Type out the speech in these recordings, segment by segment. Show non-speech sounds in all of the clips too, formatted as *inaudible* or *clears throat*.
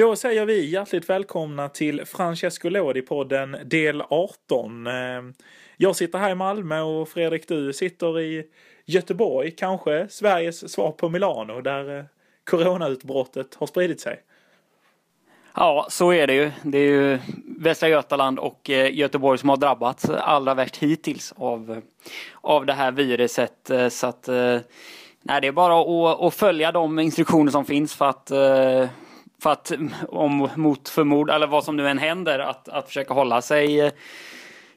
Då säger vi hjärtligt välkomna till Francesco Lodi-podden del 18. Ehm, jag sitter här i Malmö och Fredrik du sitter i Göteborg, kanske Sveriges svar på Milano där eh, coronautbrottet har spridit sig. Ja, så är det ju. Det är ju Västra Götaland och eh, Göteborg som har drabbats allra värst hittills av, eh, av det här viruset. Så att nej, det är bara att, att följa de instruktioner som finns för att för att om mot förmod eller vad som nu än händer att, att försöka hålla sig eh,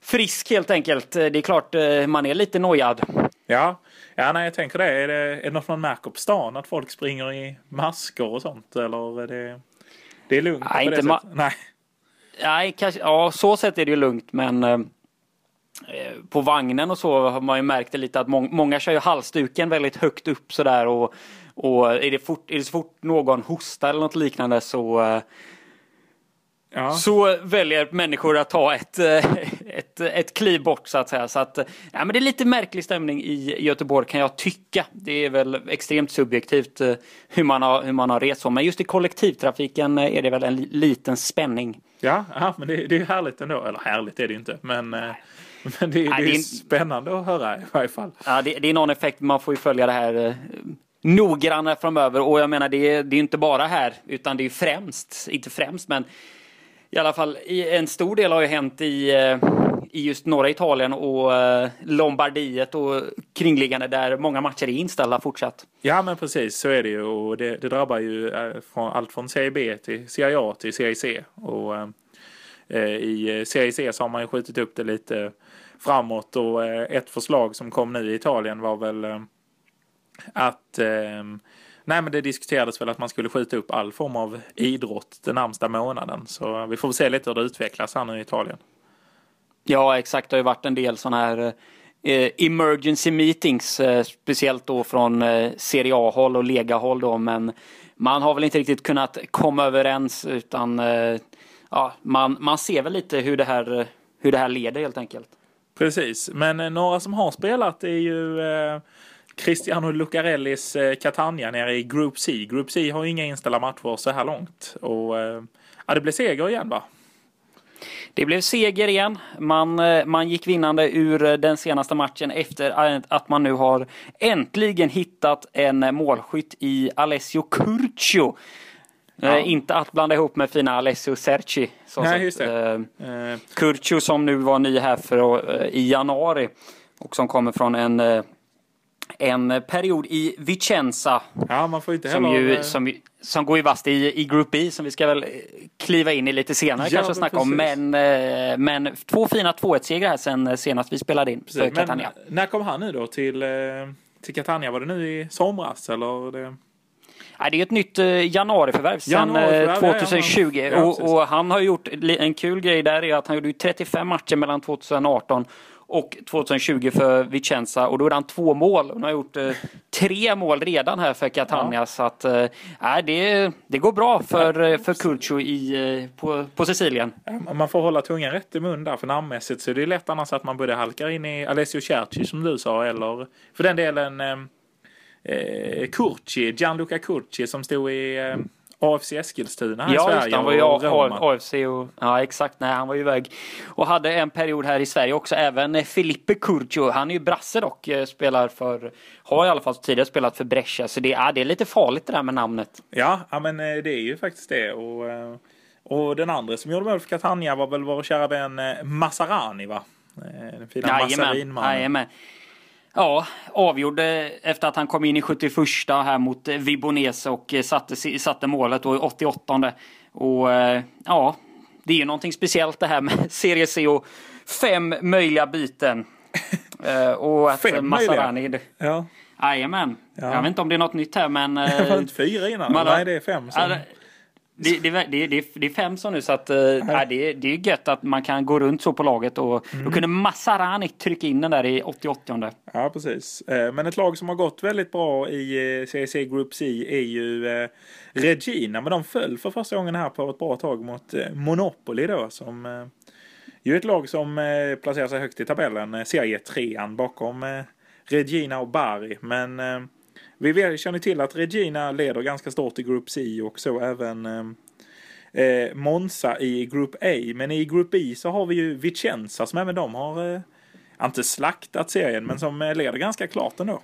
frisk helt enkelt. Det är klart eh, man är lite nojad. Ja, ja nej, jag tänker det. Är, det. är det något man märker på stan att folk springer i masker och sånt? Eller är det, det är lugnt nej, på det sättet? Nej. Nej, kanske, ja så sätt är det ju lugnt men eh, på vagnen och så har man ju märkt det lite att må många kör ju halsduken väldigt högt upp sådär och och är det, fort, är det så fort någon hostar eller något liknande så eh, Ja. Så väljer människor att ta ett, eh, ett, ett kliv bort så att säga. Så att, ja, men det är lite märklig stämning i Göteborg kan jag tycka. Det är väl extremt subjektivt eh, hur man har, hur man har rest Men just i kollektivtrafiken är det väl en liten spänning. Ja, ja men det, det är härligt ändå. Eller härligt är det ju inte. Men, men det, det, är, det är spännande att höra i varje fall. Ja, det, det är någon effekt. Man får ju följa det här noggrannare framöver. Och jag menar, det är, det är inte bara här, utan det är främst, inte främst, men i alla fall en stor del har ju hänt i, eh, i just norra Italien och eh, Lombardiet och kringliggande där många matcher är inställda fortsatt. Ja men precis så är det ju och det, det drabbar ju eh, från, allt från Serie B till Serie A till Serie C. Och eh, i Serie C så har man ju skjutit upp det lite framåt och eh, ett förslag som kom nu i Italien var väl eh, att eh, Nej men det diskuterades väl att man skulle skjuta upp all form av idrott den närmsta månaden. Så vi får väl se lite hur det utvecklas här nu i Italien. Ja exakt, det har ju varit en del sådana här eh, emergency meetings. Eh, speciellt då från eh, Serie A-håll och Lega-håll då. Men man har väl inte riktigt kunnat komma överens utan eh, ja, man, man ser väl lite hur det, här, hur det här leder helt enkelt. Precis, men eh, några som har spelat är ju eh, Cristiano Lucarellis eh, Catania nere i Group C. Group C har inga inställda matcher så här långt. Och eh, ja, det blev seger igen va? Det blev seger igen. Man, eh, man gick vinnande ur den senaste matchen efter att man nu har äntligen hittat en målskytt i Alessio Curcio. Ja. Eh, inte att blanda ihop med fina Alessio Cerci. Nej, just. Eh, Curcio som nu var ny här för, eh, i januari och som kommer från en en period i Vicenza. Ja, man får inte som, ju, som, som går ju vast i, i Group B som vi ska väl kliva in i lite senare ja, kanske snacka om. Men, eh, men två fina 2-1-segrar här sen eh, senast vi spelade in precis. för Catania. Men när kom han nu då till, eh, till Catania? Var det nu i somras eller? Det... Nej, det är ett nytt januariförvärv sedan januariförvärv, 2020. Ja, ja, och, och, han har gjort en kul grej där är att han gjorde 35 matcher mellan 2018 och 2020 för Vicenza och då är han två mål. Han har gjort eh, tre mål redan här för Catania ja. så att eh, det, det går bra för, eh, för Culcio i, eh, på, på Sicilien. Man får hålla tungan rätt i mun där för namnmässigt så det är lätt annars att man både halkar in i Alessio Cerci som du sa eller för den delen eh, eh Curci, Gianluca Curci som stod i eh, AFC Eskilstuna här ja, i Sverige. Ja, han var ju AFC och, ja exakt, nej han var ju iväg och hade en period här i Sverige också. Även Filippe Curcio, han är ju brasse dock, eh, spelar för, har i alla fall tidigare spelat för Brescia. Så det, ja, det är lite farligt det där med namnet. Ja, ja men eh, det är ju faktiskt det. Och, eh, och den andra som gjorde mål för Catania var väl vår kära vän Massarani va? Den fina Massarinmannen. Ja, avgjorde efter att han kom in i 71 här mot Vibonese och satte, satte målet i 88. Och eh, ja, det är ju någonting speciellt det här med *laughs* Serie C och fem möjliga byten. *laughs* Eh, och att fem möjliga? Ja. Jajamän. Ja. Jag vet inte om det är något nytt här men... Det var inte fyra innan? Man, Nej det är fem. Som... Det, det, det, det, är fem så nu så att äh, det, det är gött att man kan gå runt så på laget och mm. då kunde Masarani trycka in den där i 88. Ja precis. Eh, men ett lag som har gått väldigt bra i CSC eh, Group C är ju Regina. Men de föll för första gången här på ett bra tag mot Monopoly då som ju ett lag som placerar sig högt i tabellen. Serie 3 bakom Regina och Bari. Men vi känner till att Regina leder ganska stort i Group C och så även eh, eh, Monza i Group A. Men i Group B så har vi ju Vicenza som även de har, eh, inte slaktat serien, men som eh, leder ganska klart ändå.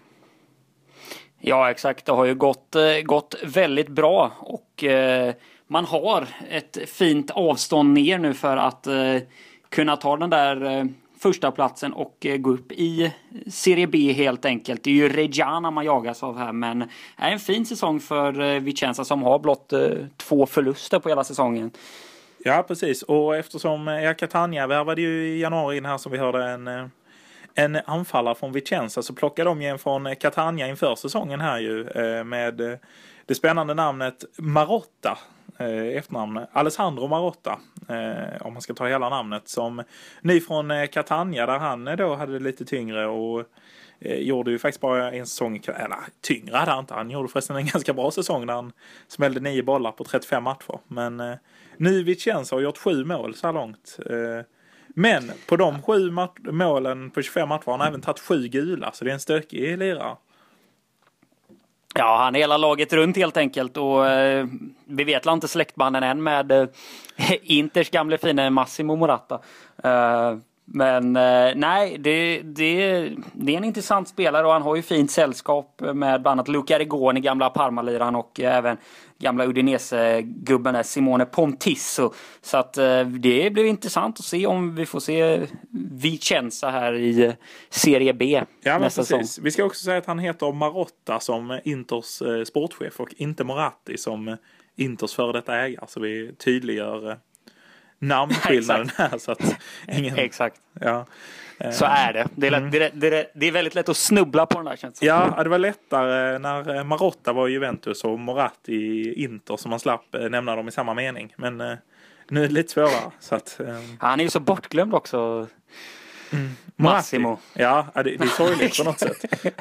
Ja, exakt. Det har ju gått, eh, gått väldigt bra och eh, man har ett fint avstånd ner nu för att eh, kunna ta den där första platsen och eh, gå upp i Serie B helt enkelt. Det är ju Reggiana man jagas av här men är en fin säsong för eh, Vicenza som har blott eh, två förluster på hela säsongen. Ja precis och eftersom ja, Catania värvade ju i januari in här som vi hörde en en anfallare från Vicenza så plockade de ju en från Catania inför säsongen här ju med det spännande namnet Marotta. Eh, efternamn Alessandro Marotta. Eh, om man ska ta hela namnet. Som ny från eh, Catania där han eh, då hade det lite tyngre och gjorde ju faktiskt bara en säsong, eller tyngre hade han inte. Han gjorde förresten en *laughs* ganska bra säsong där han smällde nio bollar på 35 matcher. Men nu Vicenza har gjort sju mål så här långt. Men på de sju målen på 25 matcher har han även tagit sju gula, så det är en stökig lirare. Ja, han är hela laget runt helt enkelt och eh, vi vet inte släktbanden än med eh, *laughs* Inters gamle fina Massimo Morata. Eh, men eh, nej, det, det, det är en intressant spelare och han har ju fint sällskap med bland annat Luca Rigoni, gamla Parmaliran och även gamla Udinese-gubben Simone Pontisso. Så att eh, det blir intressant att se om vi får se Vicenza här i eh, Serie B ja, nästa säsong. Vi ska också säga att han heter Marotta som Inters eh, sportchef och inte Moratti som Inters före detta ägare. Så vi tydliggör namnskillnaden *laughs* här. Så att ingen, Exakt. Ja. Så är det. Det är, lätt, mm. det, är, det, är, det är väldigt lätt att snubbla på den där känslan. Ja, det var lättare när Marotta var i Juventus och Moratti i Inter så man slapp eh, nämna dem i samma mening. Men eh, nu är det lite svårare. Så att. Han är ju så bortglömd också. Mm. Massimo. Ja, det, det är sorgligt på något sätt. *laughs*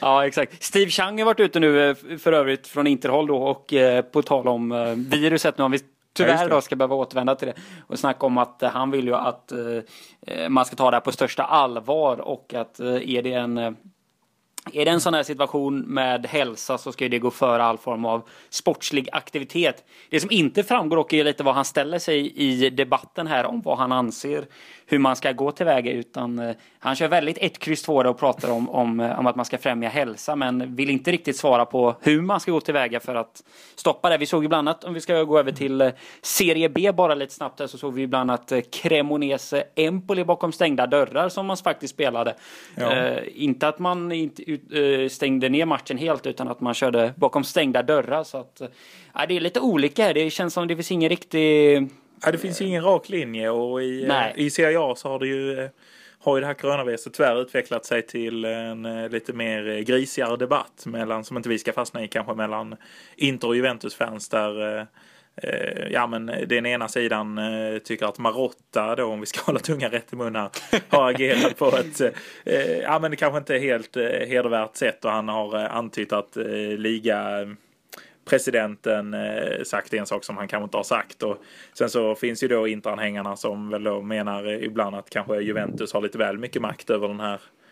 ja, exakt. Steve Chang har varit ute nu eh, för övrigt från Interhåll då och på tal om viruset. Nu har vi tyvärr då ska behöva återvända till det och snacka om att han vill ju att eh, man ska ta det här på största allvar och att eh, är det en är det en sån här situation med hälsa så ska det gå före all form av sportslig aktivitet. Det som inte framgår dock är lite vad han ställer sig i debatten här om vad han anser hur man ska gå tillväga utan eh, han kör väldigt ett kryss två och pratar om, om, eh, om att man ska främja hälsa men vill inte riktigt svara på hur man ska gå tillväga för att stoppa det. Vi såg ju bland annat, om vi ska gå över till eh, Serie B bara lite snabbt här, så såg vi bland annat Cremonese Empoli bakom stängda dörrar som man faktiskt spelade. Ja. Eh, inte att man inte ut, eh, stängde ner matchen helt utan att man körde bakom stängda dörrar så att eh, det är lite olika här. Det känns som det finns ingen riktig Ja, det finns ingen rak linje och i, Nej. i Serie A så har det ju eh, har ju det här coronaviruset tyvärr utvecklat sig till en eh, lite mer eh, grisigare debatt mellan, som inte vi ska fastna i kanske mellan Inter och Juventus-fans där ja men den ena sidan tycker att Marotta då om vi ska *laughs* hålla tungan rätt i mun här har agerat på ett ja men det kanske inte helt hedervärt sätt och han har antytt att liga presidenten eh, sagt en sak som han kanske inte har sagt. Och sen så finns ju då Interanhängarna som väl då menar ibland att kanske Juventus har lite väl mycket makt över den här Eh,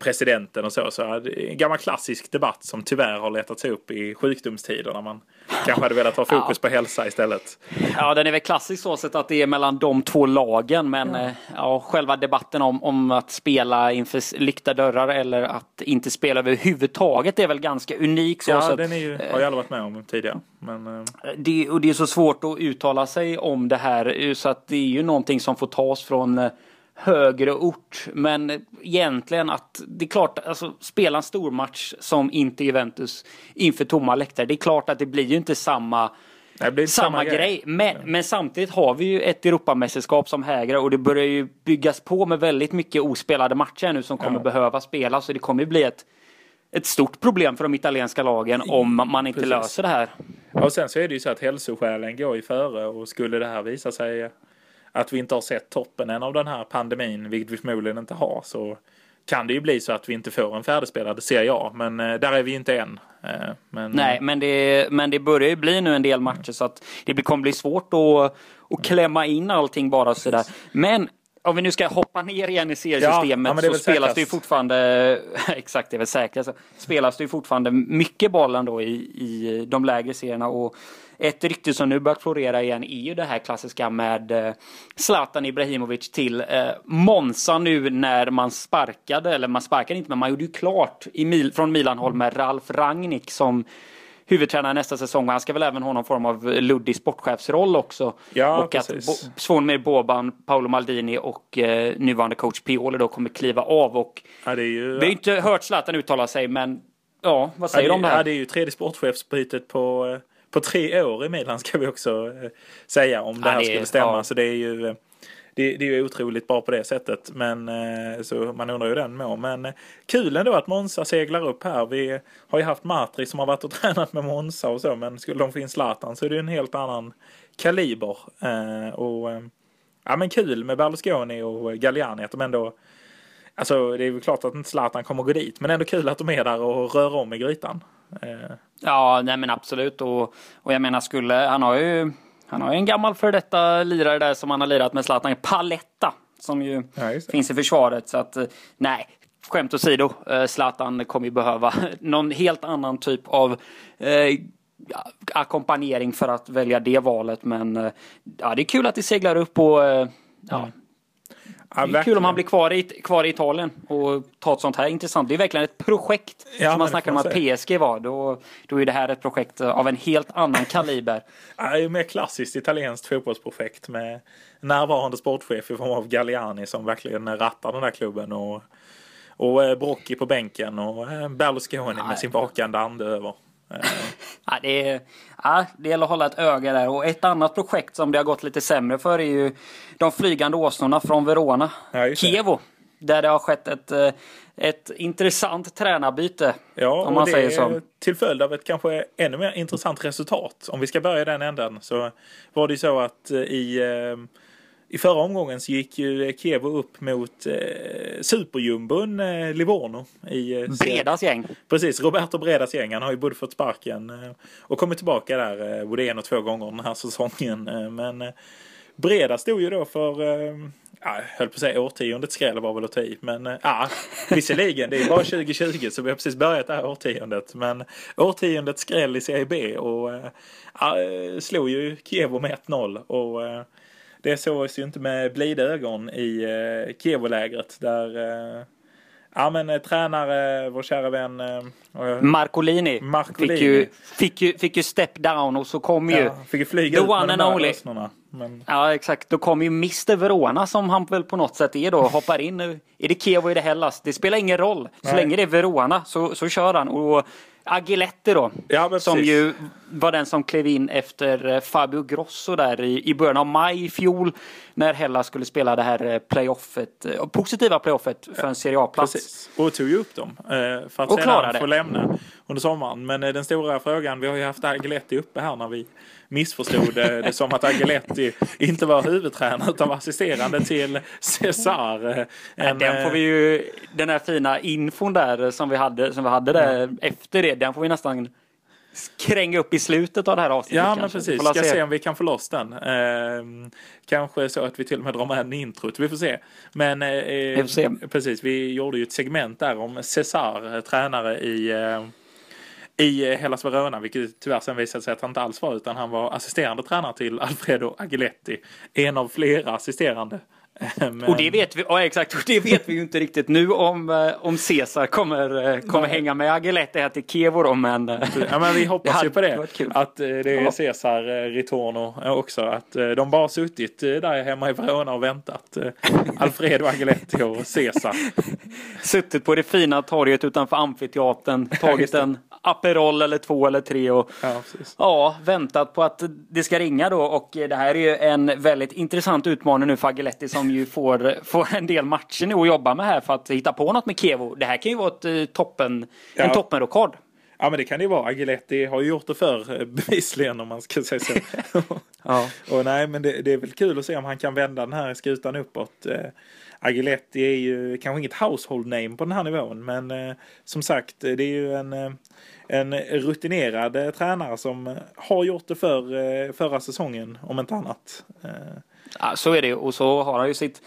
presidenten och så. Så en gammal klassisk debatt som tyvärr har letat sig upp i sjukdomstider när man kanske hade velat ha fokus ja. på hälsa istället. Ja, den är väl klassisk så sätt att det är mellan de två lagen. Men ja. Eh, ja, själva debatten om, om att spela inför lyckta dörrar eller att inte spela överhuvudtaget är väl ganska unik. Så ja, så den är ju, har jag aldrig varit med om tidigare. Men, eh. det, och det är så svårt att uttala sig om det här så att det är ju någonting som får tas från högre ort. Men egentligen att det är klart, alltså spela en stormatch som inte Juventus inför tomma läktare. Det är klart att det blir ju inte samma samma, samma grej. grej. Men, men, samtidigt har vi ju ett Europamästerskap som hägrar och det börjar ju byggas på med väldigt mycket ospelade matcher nu som kommer ja. behöva spelas. Så det kommer bli ett, ett stort problem för de italienska lagen om man inte Precis. löser det här. och sen så är det ju så att hälsoskälen går ju före och skulle det här visa sig att vi inte har sett toppen än av den här pandemin, vilket vi förmodligen inte har, så kan det ju bli så att vi inte får en färdigspelad Serie A, men eh, där är vi inte än. Eh, men, Nej, men det, men det börjar ju bli nu en del matcher så att det kommer bli svårt att, att klämma in allting bara sådär. Men om vi nu ska hoppa ner igen i seriesystemet ja, ja, så spelas säkrast. det ju fortfarande, exakt det är väl säkrast, spelas det ju fortfarande *laughs* mycket boll ändå i, i de lägre serierna och ett rykte som nu börjat florera igen är ju det här klassiska med eh, Zlatan Ibrahimovic till eh, Monza nu när man sparkade, eller man sparkade inte men man gjorde ju klart i Mil från Milan-håll med Ralf Rangnick som huvudtränare nästa säsong. Han ska väl även ha någon form av luddig sportchefsroll också. Ja, och precis. att Svonimir Boban, Paolo Maldini och eh, nuvarande coach Pioli då kommer kliva av. Och Ja, det är ju... vi har ju inte hört Zlatan uttala sig, men ja, vad Ja, säger du om det Ja, här? det är ju tredje sportchefsbytet på, eh, på tre år i Milan ska vi också eh, säga om det Ja, här det är- skulle stämma. ja. Så det är ju eh, det, det är ju otroligt bra på det sättet. Men eh, så man undrar ju den med. Men kul ändå att Monza seglar upp här. Vi har ju haft Matri som har varit och *laughs* tränat med Monza och så. Men skulle de få in Zlatan så är det en helt annan kaliber. Och ja men kul med Berlusconi och Galliani att de ändå Alltså det är väl klart att inte Zlatan kommer gå dit. Men ändå kul att de är där och rör om i grytan. Eh, Ja, nej men absolut. Och, och jag menar, skulle, han har ju han har ju en gammal för detta lirare där som han har lirat med Zlatan, Paletta, som ju Ja, finns i försvaret. Så att, eh, nej, skämt åsido, eh, Zlatan kommer ju behöva *laughs* någon helt annan typ av eh, ackompanjering för att välja det valet. Men ja, det är kul att det seglar upp och eh, ja, Ja, det är kul om han blir kvar i, kvar i Italien och tar ett sånt här intressant. Det är verkligen ett projekt. Ja, som man snackar om att. PSG var. Då, då är det här ett projekt av en helt annan kaliber. *laughs* Ja, det är mer klassiskt italienskt fotbollsprojekt med närvarande sportchef i form av Galliani som verkligen rattar den där klubben och, och eh, Brocchi på bänken och eh, Berlusconi med sin vakande ande över. Eh, Ja, det, är, ja, det gäller att hålla ett öga där. Och ett annat projekt som det har gått lite sämre för är ju de flygande åsnorna från Verona. Ja. Kievo. Där det har skett ett, eh, ett intressant tränarbyte. Ja, om och man det säger så. till följd av ett kanske ännu mer intressant resultat. Om vi ska börja i den änden så var det ju så att eh, i, eh, i förra omgången så gick ju Kievo upp mot eh, superjumbon eh, Livorno. I, eh, Bredas gäng. Precis, Roberto Bredas gäng. Han har ju både fått sparken eh, och kommit tillbaka där eh, både en och två gånger den här *laughs* säsongen. Eh, Men eh, Breda stod ju då för, eh, jag höll på att säga årtiondets skräll var väl att ta i. Men eh, ja, visserligen, det är bara 2020 så vi har precis börjat det här årtiondet. Men årtiondets skräll i Serie B och eh, eh, slog ju Kievo med 1-0. Och eh, det sågs ju inte med blida ögon i eh, Kievo-lägret där eh, Ja men eh, tränare, vår kära vän eh, och- Marcolini, Marcolini. Fick, ju, fick, ju, fick ju step down och så kom ju Ja, fick ju flyga The ut one and only. Men, Ja exakt, då kommer ju Mr Verona som han väl på något sätt är då, hoppar in. Är det Kievo, är det Hellas? Det spelar ingen roll. Så Nej. länge det är Verona så, så kör han. Och Agiletti då, Ja, som precis. ju var den som klev in efter eh, Fabio Grosso där i, i början av maj i fjol. När Hellas skulle spela det här eh, playoffet, eh, positiva playoffet för en Serie A-plats. Och tog ju upp dem. För att Och sedan få lämna under sommaren. Men den stora frågan, vi har ju haft Agiletti uppe här när vi missförstod eh, det som att Agiletti inte var huvudtränare utan var assisterande till Cesar. eh, en, Den får eh, vi ju, den här fina infon där som vi hade, som vi hade där efter det, den får vi nästan kränga upp i slutet av det här avsnittet. Ja men precis, ska se. se om vi kan få loss den. Eh, kanske så att vi till och med drar med en introt, vi får se. Men eh, Vi får se. precis, vi gjorde ju ett segment där om Cesar, eh, tränare i eh, i eh, Hellas Verona, vilket tyvärr sen visade sig att han inte alls var, utan han var assisterande tränare till Alfredo Agiletti. En av flera assisterande. Men, Och det vet vi, ja exakt, och det vet vi ju inte riktigt nu om, eh, om Cesar kommer, eh, kommer hänga med Agiletti här till Kevo då, men... eh, Ja men vi hoppas ju på det. Att eh, det är eh, Ritorno eh, också. Att eh, de bara suttit eh, där hemma i Verona och väntat. Eh, Alfredo Agiletti och Cesar. *laughs* Suttit på det fina torget utanför amfiteatern, tagit en Aperol eller två eller tre och Ja. Ja, väntat på att det ska ringa då och eh, det här är ju en väldigt intressant utmaning nu för Agiletti som ju får, får en del matcher nu att jobba med här för att hitta på något med Kevo. Det här kan ju vara ett, eh, toppen, Ja. en toppenrekord. Ja men det kan det ju vara. Agiletti har ju gjort det förr eh, bevisligen om man ska säga så. *laughs* Ja. och nej men det, det är väl kul att se om han kan vända den här skutan uppåt. Eh, Agiletti är ju kanske inget household name på den här nivån men eh, som sagt eh, det är ju en, en rutinerad eh, tränare som har gjort det för eh, förra säsongen om inte annat. Eh, Ja, så är det ju. Och så har han ju sitt,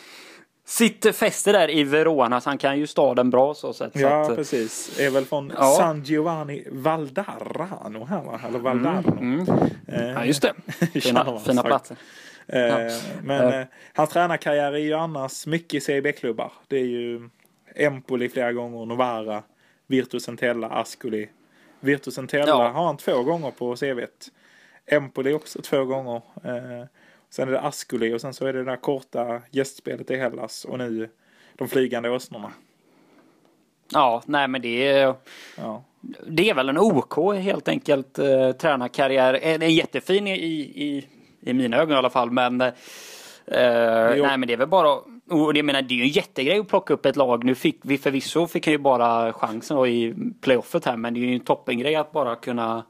sitt fäste där i Verona så han kan ju staden bra så sätt. Så Ja, att, precis. Är väl från Ja. San Giovanni Valdarano här va? Eller Valdarno. mm. Eh, Ja just det. *laughs* Fina, Tjena, fina sagt. platser. Eh, Ja. Men Eh. eh, hans tränarkarriär är ju annars mycket i Serie B-klubbar. Det är ju Empoli flera gånger, Novara, Virtus Entella, Ascoli. Virtus Entella Ja. har han två gånger på CVt. Empoli också två gånger. Eh, sen är det Ascoli och sen så är det det där korta gästspelet i Hellas och nu de flygande åsnorna. Ja, nej men det är, Ja. det är väl en OK helt enkelt eh, tränarkarriär. En, en jättefin i, i, i mina ögon i alla fall men eh, nej men det är väl bara och det, menar, det är ju en jättegrej att plocka upp ett lag. Nu fick vi förvisso fick han ju bara chansen i playoffet här men det är ju en toppengrej att bara kunna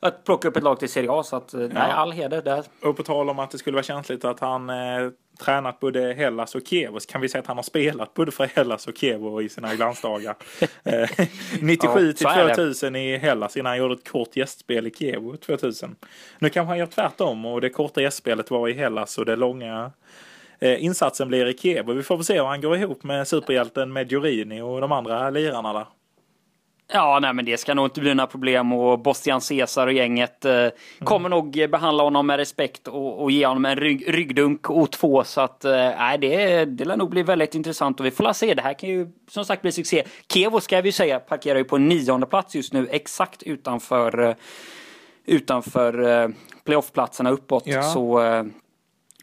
att plocka upp ett lag till Serie A så att eh, nej all heder där. Och på tal om att det skulle vara känsligt att han eh, tränat både Hellas och Kiev så kan vi säga att han har spelat både för Hellas och Kiev i sina glansdagar. *laughs* eh, 97 Ja, till så är det. 2000 i Hellas innan han gjorde ett kort gästspel i Kiev 2000. Nu kanske han gör tvärtom och det korta gästspelet var i Hellas och det långa eh, insatsen blir i Kiev. Och vi får väl se om han går ihop med superhjälten Medjorini och de andra lirarna där. Ja, nej men det ska nog inte bli några problem och Bostian Cesar och gänget eh, kommer nog behandla honom med respekt och, och ge honom en rygg, ryggdunk och två så att eh, nej, det, det lär nog bli väldigt intressant och vi får se. Det här kan ju som sagt bli succé. Kevo ska vi säga parkerar ju på nionde plats just nu exakt utanför eh, utanför eh, playoffplatserna uppåt. Ja. Så, eh,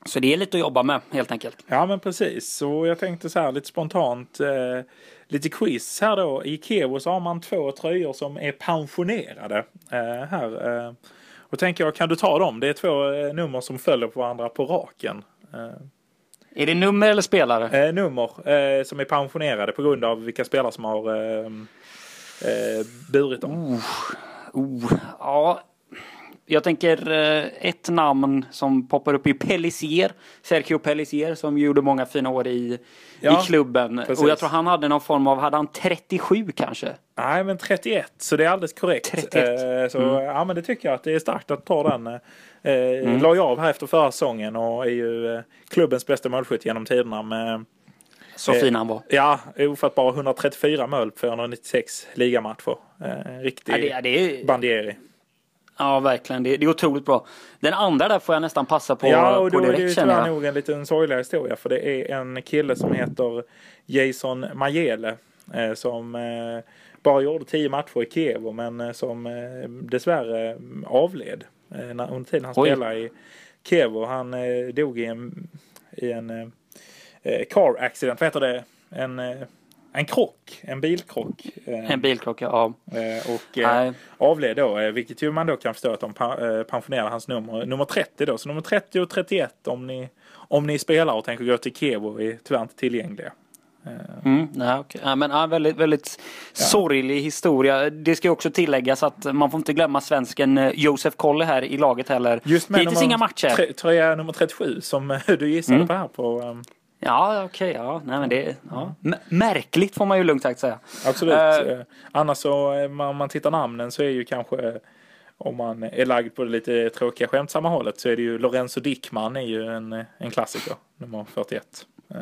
så det är lite att jobba med helt enkelt. Ja men precis. Så jag tänkte så här lite spontant. Eh, lite quiz här då. I Kevo så har man två tröjor som är pensionerade. Eh, här. Eh, och tänker jag, kan du ta dem? Det är två eh, nummer som följer på varandra på raken. Är det nummer eller spelare? eh, nummer eh, som är pensionerade på grund av vilka spelare som har eh, burit dem. Oh, ja. Jag tänker eh, ett namn som poppar upp i Pellissier. Sergio Pellissier som gjorde många fina år i, Ja, i klubben. precis. Och jag tror han hade någon form av, hade han 37 kanske? Nej men 31 så det är alldeles korrekt. 31. Eh, så ja men det tycker jag att det är starkt att ta den. Eh, mm. La ju av här efter förra säsongen och är ju klubbens bästa målskytt genom tiderna med Så fin han var. Ja, ofattbara 134 mål på 496 ligamatcher. Eh, riktig Ja, det, det är, Bandieri. Ja verkligen. Det, det är otroligt bra. Den andra där får jag nästan passa på, ja, och på då det ju direkt känner tyvärr jag. nog en liten sorglig historia för det är en kille som heter Jason Majele eh, som eh, bara gjorde 10 matcher i Kiev men eh, som eh, dessvärre avled eh, när, under tiden han Oj. spelade i Kiev och han eh, dog i en, i en eh, eh, car accident, vad heter det? En, eh, en krock, en bilkrock. Eh, En bilklocka, ja. Eh, Och eh, Nej. avled då, vilket ju man då kan förstå att de pensionerar hans nummer. Nummer 30 då, så nummer 30 och 31 om ni, om ni spelar och tänker gå till Kevo är tyvärr inte tillgängliga. Mm, nej, okej. ja, men ja, väldigt, väldigt sorglig historia. Det ska också tilläggas att man får inte glömma svensken Josef Kolle här i laget heller. Just med Hittills inga matcher. tröja nummer 37 som *laughs* du gissade Mm. på här på. ehm, Ja, okej. ja, nej, men det, ja. M- Märkligt får man ju lugnt sagt säga. absolut. Eh, annars så, eh, om man tittar namnen så är ju kanske om man är lagd på det lite tråkiga skämtsamma hållet så är det ju Lorenzo Dickman är ju en, en klassiker, nummer 41. Eh,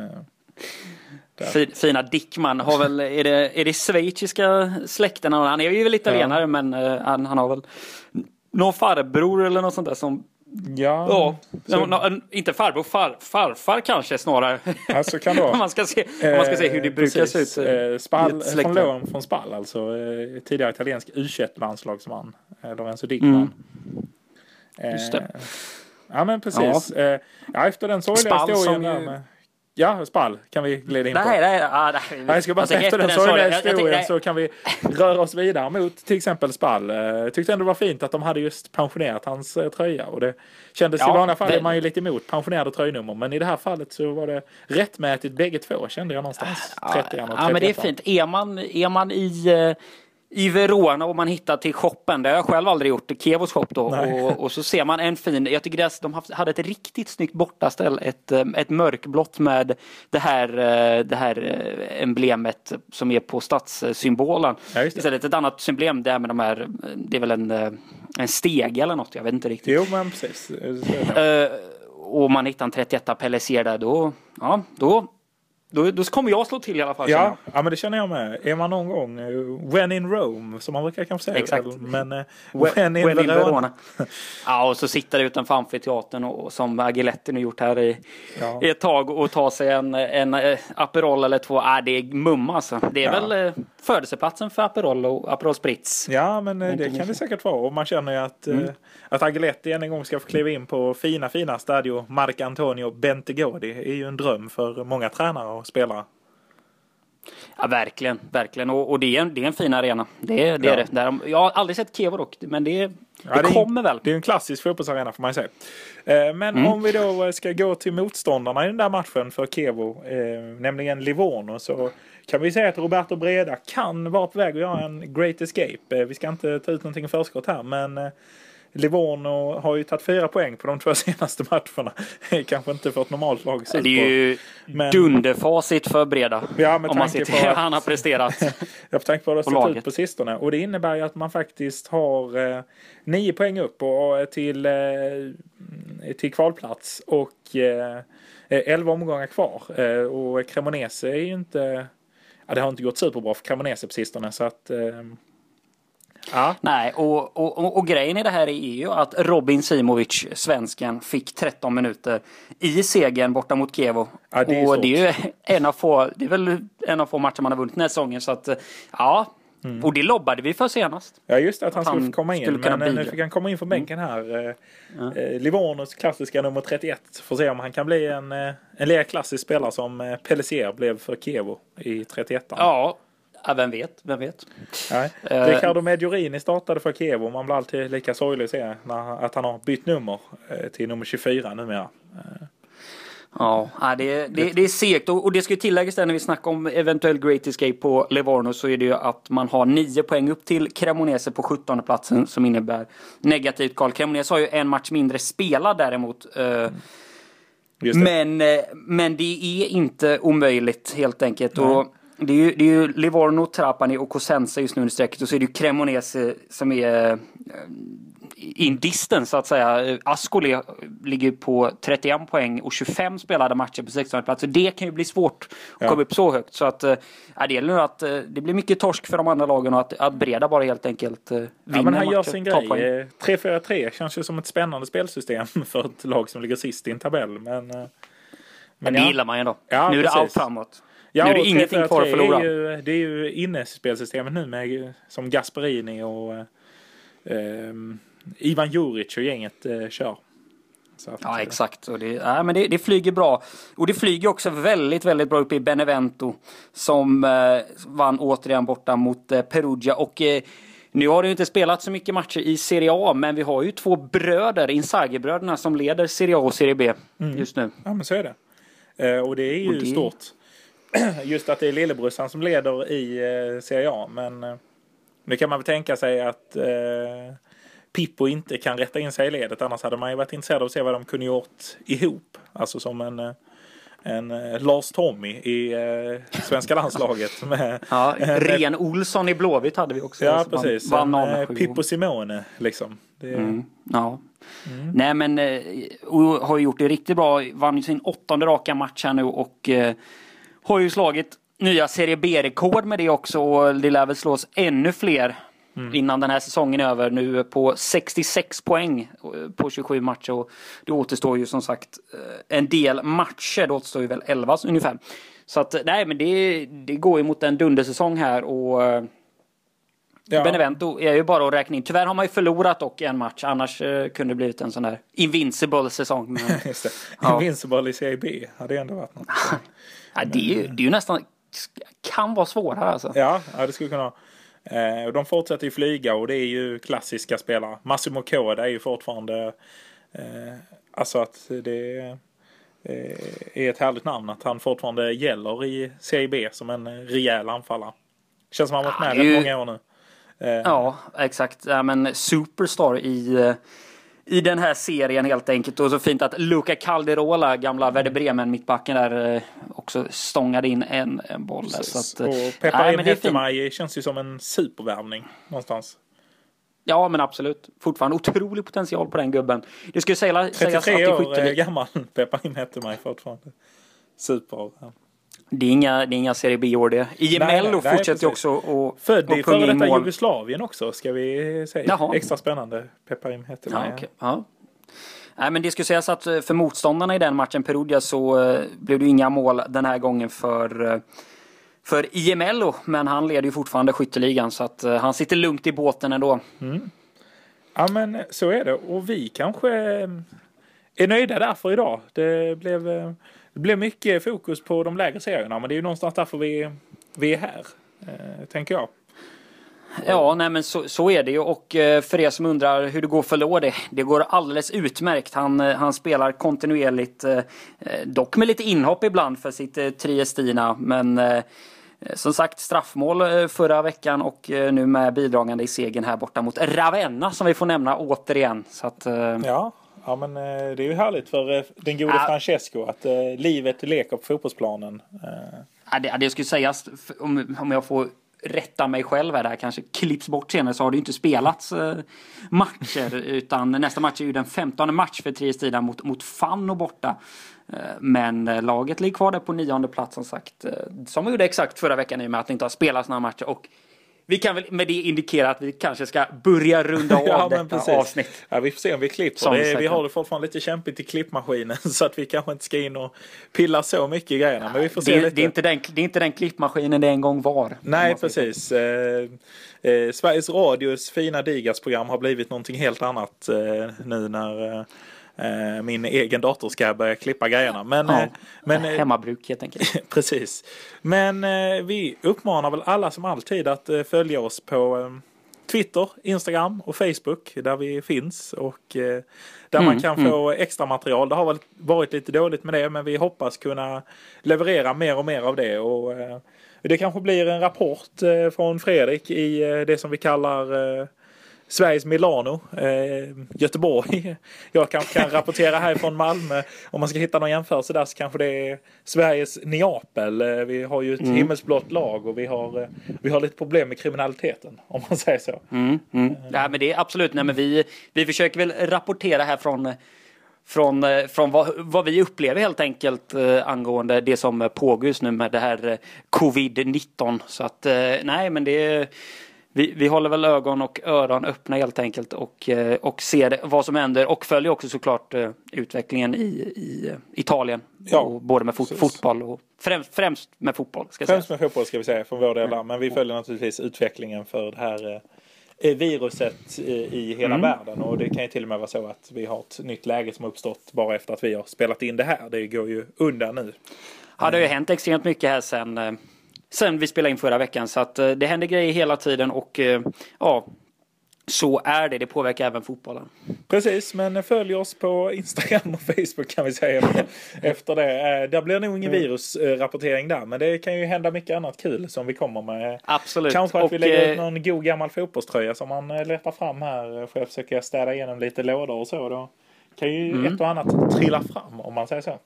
Där. Fi- Fina Dickman har väl, är det, är det schweiziska släkten? Han är ju väl italienare men eh, han, han har väl någon farbror eller något sånt där som Ja, Ja, så- inte farbror, far, farfar kanske snarare. Alltså kan det vara. *laughs* om, man ska se, om man ska se hur det Eh, brukar se ut. eh, Spall, från lån från Spall alltså. Eh, tidigare italiensk U21-landslagsman. Eh, Lorenzo Dickman. Eh, Just det. Ja men precis. Ja, ja efter den sorgliga Spall historien som där med... Ja, Spall kan vi glida in på. Nej, nej, ah, jag ska bara säga efter den sorgliga- historien så kan vi röra oss vidare mot till exempel Spall. Eh, Jag tyckte ändå det var fint att de hade just pensionerat hans eh, tröja och det kändes i Ja, vanliga fall är det- man ju lite emot pensionerade tröjnummer men i det här fallet så var det rättmätigt bägge två kände jag någonstans. 30 och Ja, men det är 31. fint. Är man, är man i, eh, i Verona och man hittar till shoppen, det har jag själv aldrig gjort, Kevos shop då, och, och så ser man en fin, jag tycker deras, de haft- hade ett riktigt snyggt bortaställ, ett, eh, ett mörkblått med det här, eh, det här eh, emblemet som är på stadssymbolen. Ja. Istället ett annat emblem, det här med de här, det är väl en, en stege eller något, jag vet inte riktigt. Jo men precis. Och man hittar en 31 Pellissier där, då, ja, då då, då kommer jag slå till i alla fall. Ja, ja, men det känner jag med. Är man någon gång uh, when in Rome, som man brukar kanske säga. Exakt. Men uh, when, when, in Verona. Verona. *laughs* Ja, och så sitta där utanför amfiteatern och som Agiletti nu gjort här i, Ja. i ett tag och ta sig en, en eh, Aperol eller två. Ah, det är mumma alltså. Det är Ja. väl eh, födelseplatsen för Aperol och Aperol Spritz. Ja, men uh, det kan det minst. säkert vara. Och man känner ju att, Mm. att Agiletti än en gång ska få kliva in på fina, fina Stadio Marc Antonio Bentegodi är ju en dröm för många tränare och spelare. Ja, verkligen, verkligen. Och, och det, är en, det är en fin arena. Det, det Ja. är det. Där, jag har aldrig sett Kevo dock, men det, det, Ja, det kommer väl. Det är en klassisk fotbollsarena får man ju säga. Eh, Men Mm. om vi då eh, ska gå till motståndarna i den där matchen för Kevo, eh, nämligen Livorno, så kan vi säga att Roberto Breda kan vara på väg att göra en great escape. Eh, Vi ska inte ta ut någonting i förskott här, men Livorno har ju tagit fyra poäng på de två *laughs* senaste matcherna. Kanske inte för ett normalt lag. Det är ju Men- dunderfacit för Breda. Ja, med om man tanke ser till att- han har presterat. *laughs* Jag tänka på vad det har sett ut på sistone. Och det innebär ju att man faktiskt har eh, nio poäng upp och, eh, till, eh, till kvalplats och eh, eh, elva omgångar kvar. Eh, och Cremonese är ju inte... Ja, det har inte gått superbra för Cremonese på sistone så att... Eh, ja, Nej, och, och, och, och grejen i det här är ju att Robin Simovic, svensken, fick 13 minuter i segern borta mot Kevo. Ja, det och det är ju *laughs* en av få, det är väl en av få matcher man har vunnit den här säsongen. Så att, ja, Mm. och det lobbade vi för senast. Ja just det, att han Att skulle han få komma in. skulle men eh, nu bidra. fick han komma in från bänken här. Eh, eh, Livornos klassiska nummer 31. Får se om han kan bli en, en lika klassisk spelare som Pellissier blev för Kevo i 31 Ja, ja vem vet, vem vet. Nej. Eh, Ricardo Mediorini startade för Kevo. Man blir alltid lika sorglig att se när, att han har bytt nummer eh, till nummer 24 numera. Ja, det, det, det är segt och, och det ska ju tilläggas där när vi snackar om eventuell Great Escape på Livorno så är det ju att man har nio poäng upp till Cremonese på 17 platsen som innebär negativt kval. Cremonese har ju en match mindre spelad däremot. det. Men, men det är inte omöjligt helt enkelt. Och det är ju, det är ju Livorno, Trapani och Cosenza just nu i strecket och så är det ju Cremonese som är eh, in distance så att säga. Ascoli ligger på 31 poäng och 25 spelade matcher på 16 plats. Så det kan ju bli svårt att Ja. komma upp så högt. Så att, ja, det gäller nu att eh, det blir mycket torsk för de andra lagen och att, att Breda bara helt enkelt eh, vinner Ja, men han gör matcher, sin tar grej. poäng. Eh, 3-4-3 känns ju som ett spännande spelsystem *laughs* för ett lag som ligger sist i en tabell. Men, eh, Men det gillar man ju ändå. Ja, nu är det precis. allt framåt. Ja, nu är det ingenting 3-4-3 kvar att förlora. Är ju, det är ju innespelsystemet nu med som Gasperini och eh, Ivan Juric och gänget eh, kör. Så att, Ja eh, exakt. Och det, ja, men det, det flyger bra. Och det flyger också väldigt, väldigt bra upp i Benevento. Som eh, vann återigen borta mot eh, Perugia. Och eh, nu har det ju inte spelat så mycket matcher i Serie A. Men vi har ju två bröder, Inzaghi-bröderna, som leder Serie A och Serie B just nu. Ja, men så är det. Eh, och det är ju Och det- stort. *clears throat* Just att det är lillebrorsan som leder i eh, Serie A. Men eh, nu kan man väl tänka sig att eh, Pippo inte kan rätta in sig i ledet. Annars hade man ju varit intresserad av att se vad de kunde gjort ihop. Alltså som en, eh, en eh, Lars Tommy i eh, svenska landslaget. *laughs* Med, Ja, *laughs* en- Ren Olsson i Blåvitt hade vi också. Ja, vann- precis. Vann En, eh, 07. Pippo Simone liksom. Det, Mm, ja. Nej men har ju gjort det riktigt bra. Vann ju sin åttonde raka match här nu och har ju slagit nya Serie B-rekord med det också. Och det lär väl slås ännu fler innan den här säsongen är över. Nu på 66 poäng eh, på 27 matcher. Och det återstår ju som sagt eh, en del matcher. Det återstår ju väl 11 ungefär. Så att nej men det, det går ju mot en dundersäsong här. och eh, ja. Benevento är ju bara att räkna in. Tyvärr har man ju förlorat dock en match. Annars eh, kunde det blivit en sån där invincible säsong. Men, *laughs* Just det. Ja. Invincible i Serie B hade ändå varit något. *laughs* ja, det, är ju, det är ju nästan... Kan vara svårare alltså. Ja, ja det skulle kunna vara. Eh, och de fortsätter ju flyga och det är ju klassiska spelare. Massimo Koda är ju fortfarande... Eh, alltså att det eh, är ett härligt namn att han fortfarande gäller i Serie B som en rejäl anfallare. Känns som han varit Ja, med rätt ju- många år nu. Ja, exakt. Ja, men superstar i, i den här serien helt enkelt. Och så fint att Luca Calderola, gamla Werder Bremen mittbacken där, eh, också stångade in en, en boll där. Så att, eh, och nej, men det är fint. Hettemaj känns ju som en supervärvning någonstans. Ja, men absolut. Fortfarande otrolig potential på den gubben. Det skulle säga, sägas att 33 i år eh, gammal Pepparin Hettemaj fortfarande. Super. Ja. Det är inga, det är inga Serie B-år det. IML fortsätter ju också att Född i före detta Jugoslavien också ska vi säga. Jaha. Extra spännande. Peparim heter ja, okay. ja. Nej, men det skulle sägas att för motståndarna i den matchen, Perugia, så blev det inga mål den här gången för för IML, men han leder ju fortfarande skytteligan så att han sitter lugnt i båten ändå. Mm. Ja men så är det och vi kanske är nöjda därför idag. Det blev, det blev mycket fokus på de lägre serierna men det är ju någonstans därför vi, vi är här, eh, tänker jag. Ja, nej men så, så är det ju och eh, för er som undrar hur det går för Lorde, det går alldeles utmärkt. Han, eh, han spelar kontinuerligt, dock med lite inhopp ibland för sitt Triestina, men som sagt straffmål förra veckan och nu med bidragande i segern här borta mot Ravenna som vi får nämna återigen. Så att, ja, Ja men eh, det är ju härligt för eh, den gode ja. Francesco att eh, livet leker på fotbollsplanen. Ja, det, det skulle sägas, om, om jag får rätta mig själv här, det här kanske klipps bort senare, så har det ju inte spelats matcher. *laughs* Utan nästa match är ju den 15 match för Triestida mot, mot Fanno borta. Men laget ligger kvar där på nionde plats som sagt. Som vi gjorde exakt förra veckan i och med att det inte har spelats några matcher. Och vi kan väl med det indikera att vi kanske ska börja runda *laughs* av ja, detta precis. avsnitt. Ja, vi får se om vi klipper. Det, vi har det fortfarande lite kämpigt i klippmaskinen *laughs* så att vi kanske inte ska in och pilla så mycket i grejerna. Men vi får se det, lite. Det är, inte den, det är inte den klippmaskinen det en gång var. Nej, precis. Eh, eh, Sveriges Radios fina Digas-program har blivit någonting helt annat eh, nu när Eh, min egen dator ska börja klippa grejerna. Men, ja, eh, men, eh, hemmabruk helt enkelt. *laughs* precis. Men vi uppmanar väl alla som alltid att följa oss på Twitter, Instagram och Facebook där vi finns och där mm, man kan mm. få extra material. Det har väl varit lite dåligt med det men vi hoppas kunna leverera mer och mer av det. Och det kanske blir en rapport från Fredrik i det som vi kallar Sveriges Milano, eh, Göteborg. *laughs* Jag kanske kan rapportera härifrån Malmö. Om man ska hitta någon jämförelse där så kanske det är Sveriges Neapel. Eh, vi har ju ett mm. himmelsblått lag och vi har, eh, vi har lite problem med kriminaliteten *laughs* om man säger så. Mm, mm. Ja, men det är absolut, nej, men vi, vi försöker väl rapportera här från från, eh, från vad, vad, vi upplever helt enkelt eh, angående det som pågår just nu med det här eh, covid-19. Så att eh, nej, men det är vi, vi håller väl ögon och öron öppna helt enkelt och, eh, och ser vad som händer och följer också såklart uh, utvecklingen i, i Italien. Ja, och både med fot, fotboll och främst, främst med fotboll. Ska främst säga. med fotboll ska vi säga från vår del. Men vi följer naturligtvis utvecklingen för det här viruset i hela mm. världen och det kan ju till och med vara så att vi har ett nytt läge som uppstått bara efter att vi har spelat in det här. Det går ju undan nu. Ja, det har ju hänt extremt mycket här sen sen vi spelade in förra veckan. Så att eh, det händer grejer hela tiden och eh, ja, så är det. Det påverkar även fotbollen. Precis, men följ oss på Instagram och Facebook kan vi säga efter det. Eh, det blir nog ingen mm. virusrapportering där, men det kan ju hända mycket annat kul som vi kommer med. Absolut. Kanske att och, vi lägger ut någon god gammal fotbollströja som man letar fram här. Får jag försöka städa igenom lite lådor och så. Då kan ju mm. ett och annat trilla fram om man säger så.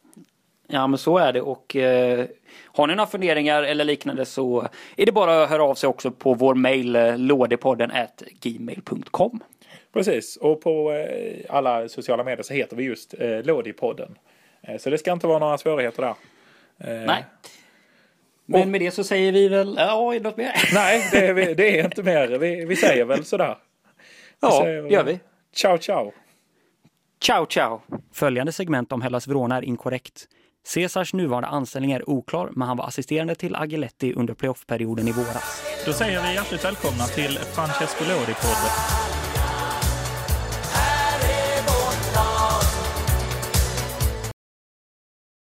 Ja men så är det och eh, har ni några funderingar eller liknande så är det bara att höra av sig också på vår mail eh, lådepodden gmail.com. Precis och på eh, alla sociala medier så heter vi just eh, Lådipodden. Eh, så det ska inte vara några svårigheter där. Eh, Nej. Men och, med det så säger vi väl, ja, är det något mer? *laughs* Nej, det är, det är inte mer. Vi, vi säger väl sådär. Vi ja, säger, gör vi. Ciao, ciao. Ciao, ciao. Följande segment om Hellas Verona är inkorrekt. Cesars nuvarande anställning är oklar, men han var assisterande till Agiletti under playoffperioden i våras. Då säger vi hjärtligt välkomna till Francesco Lodi-podden.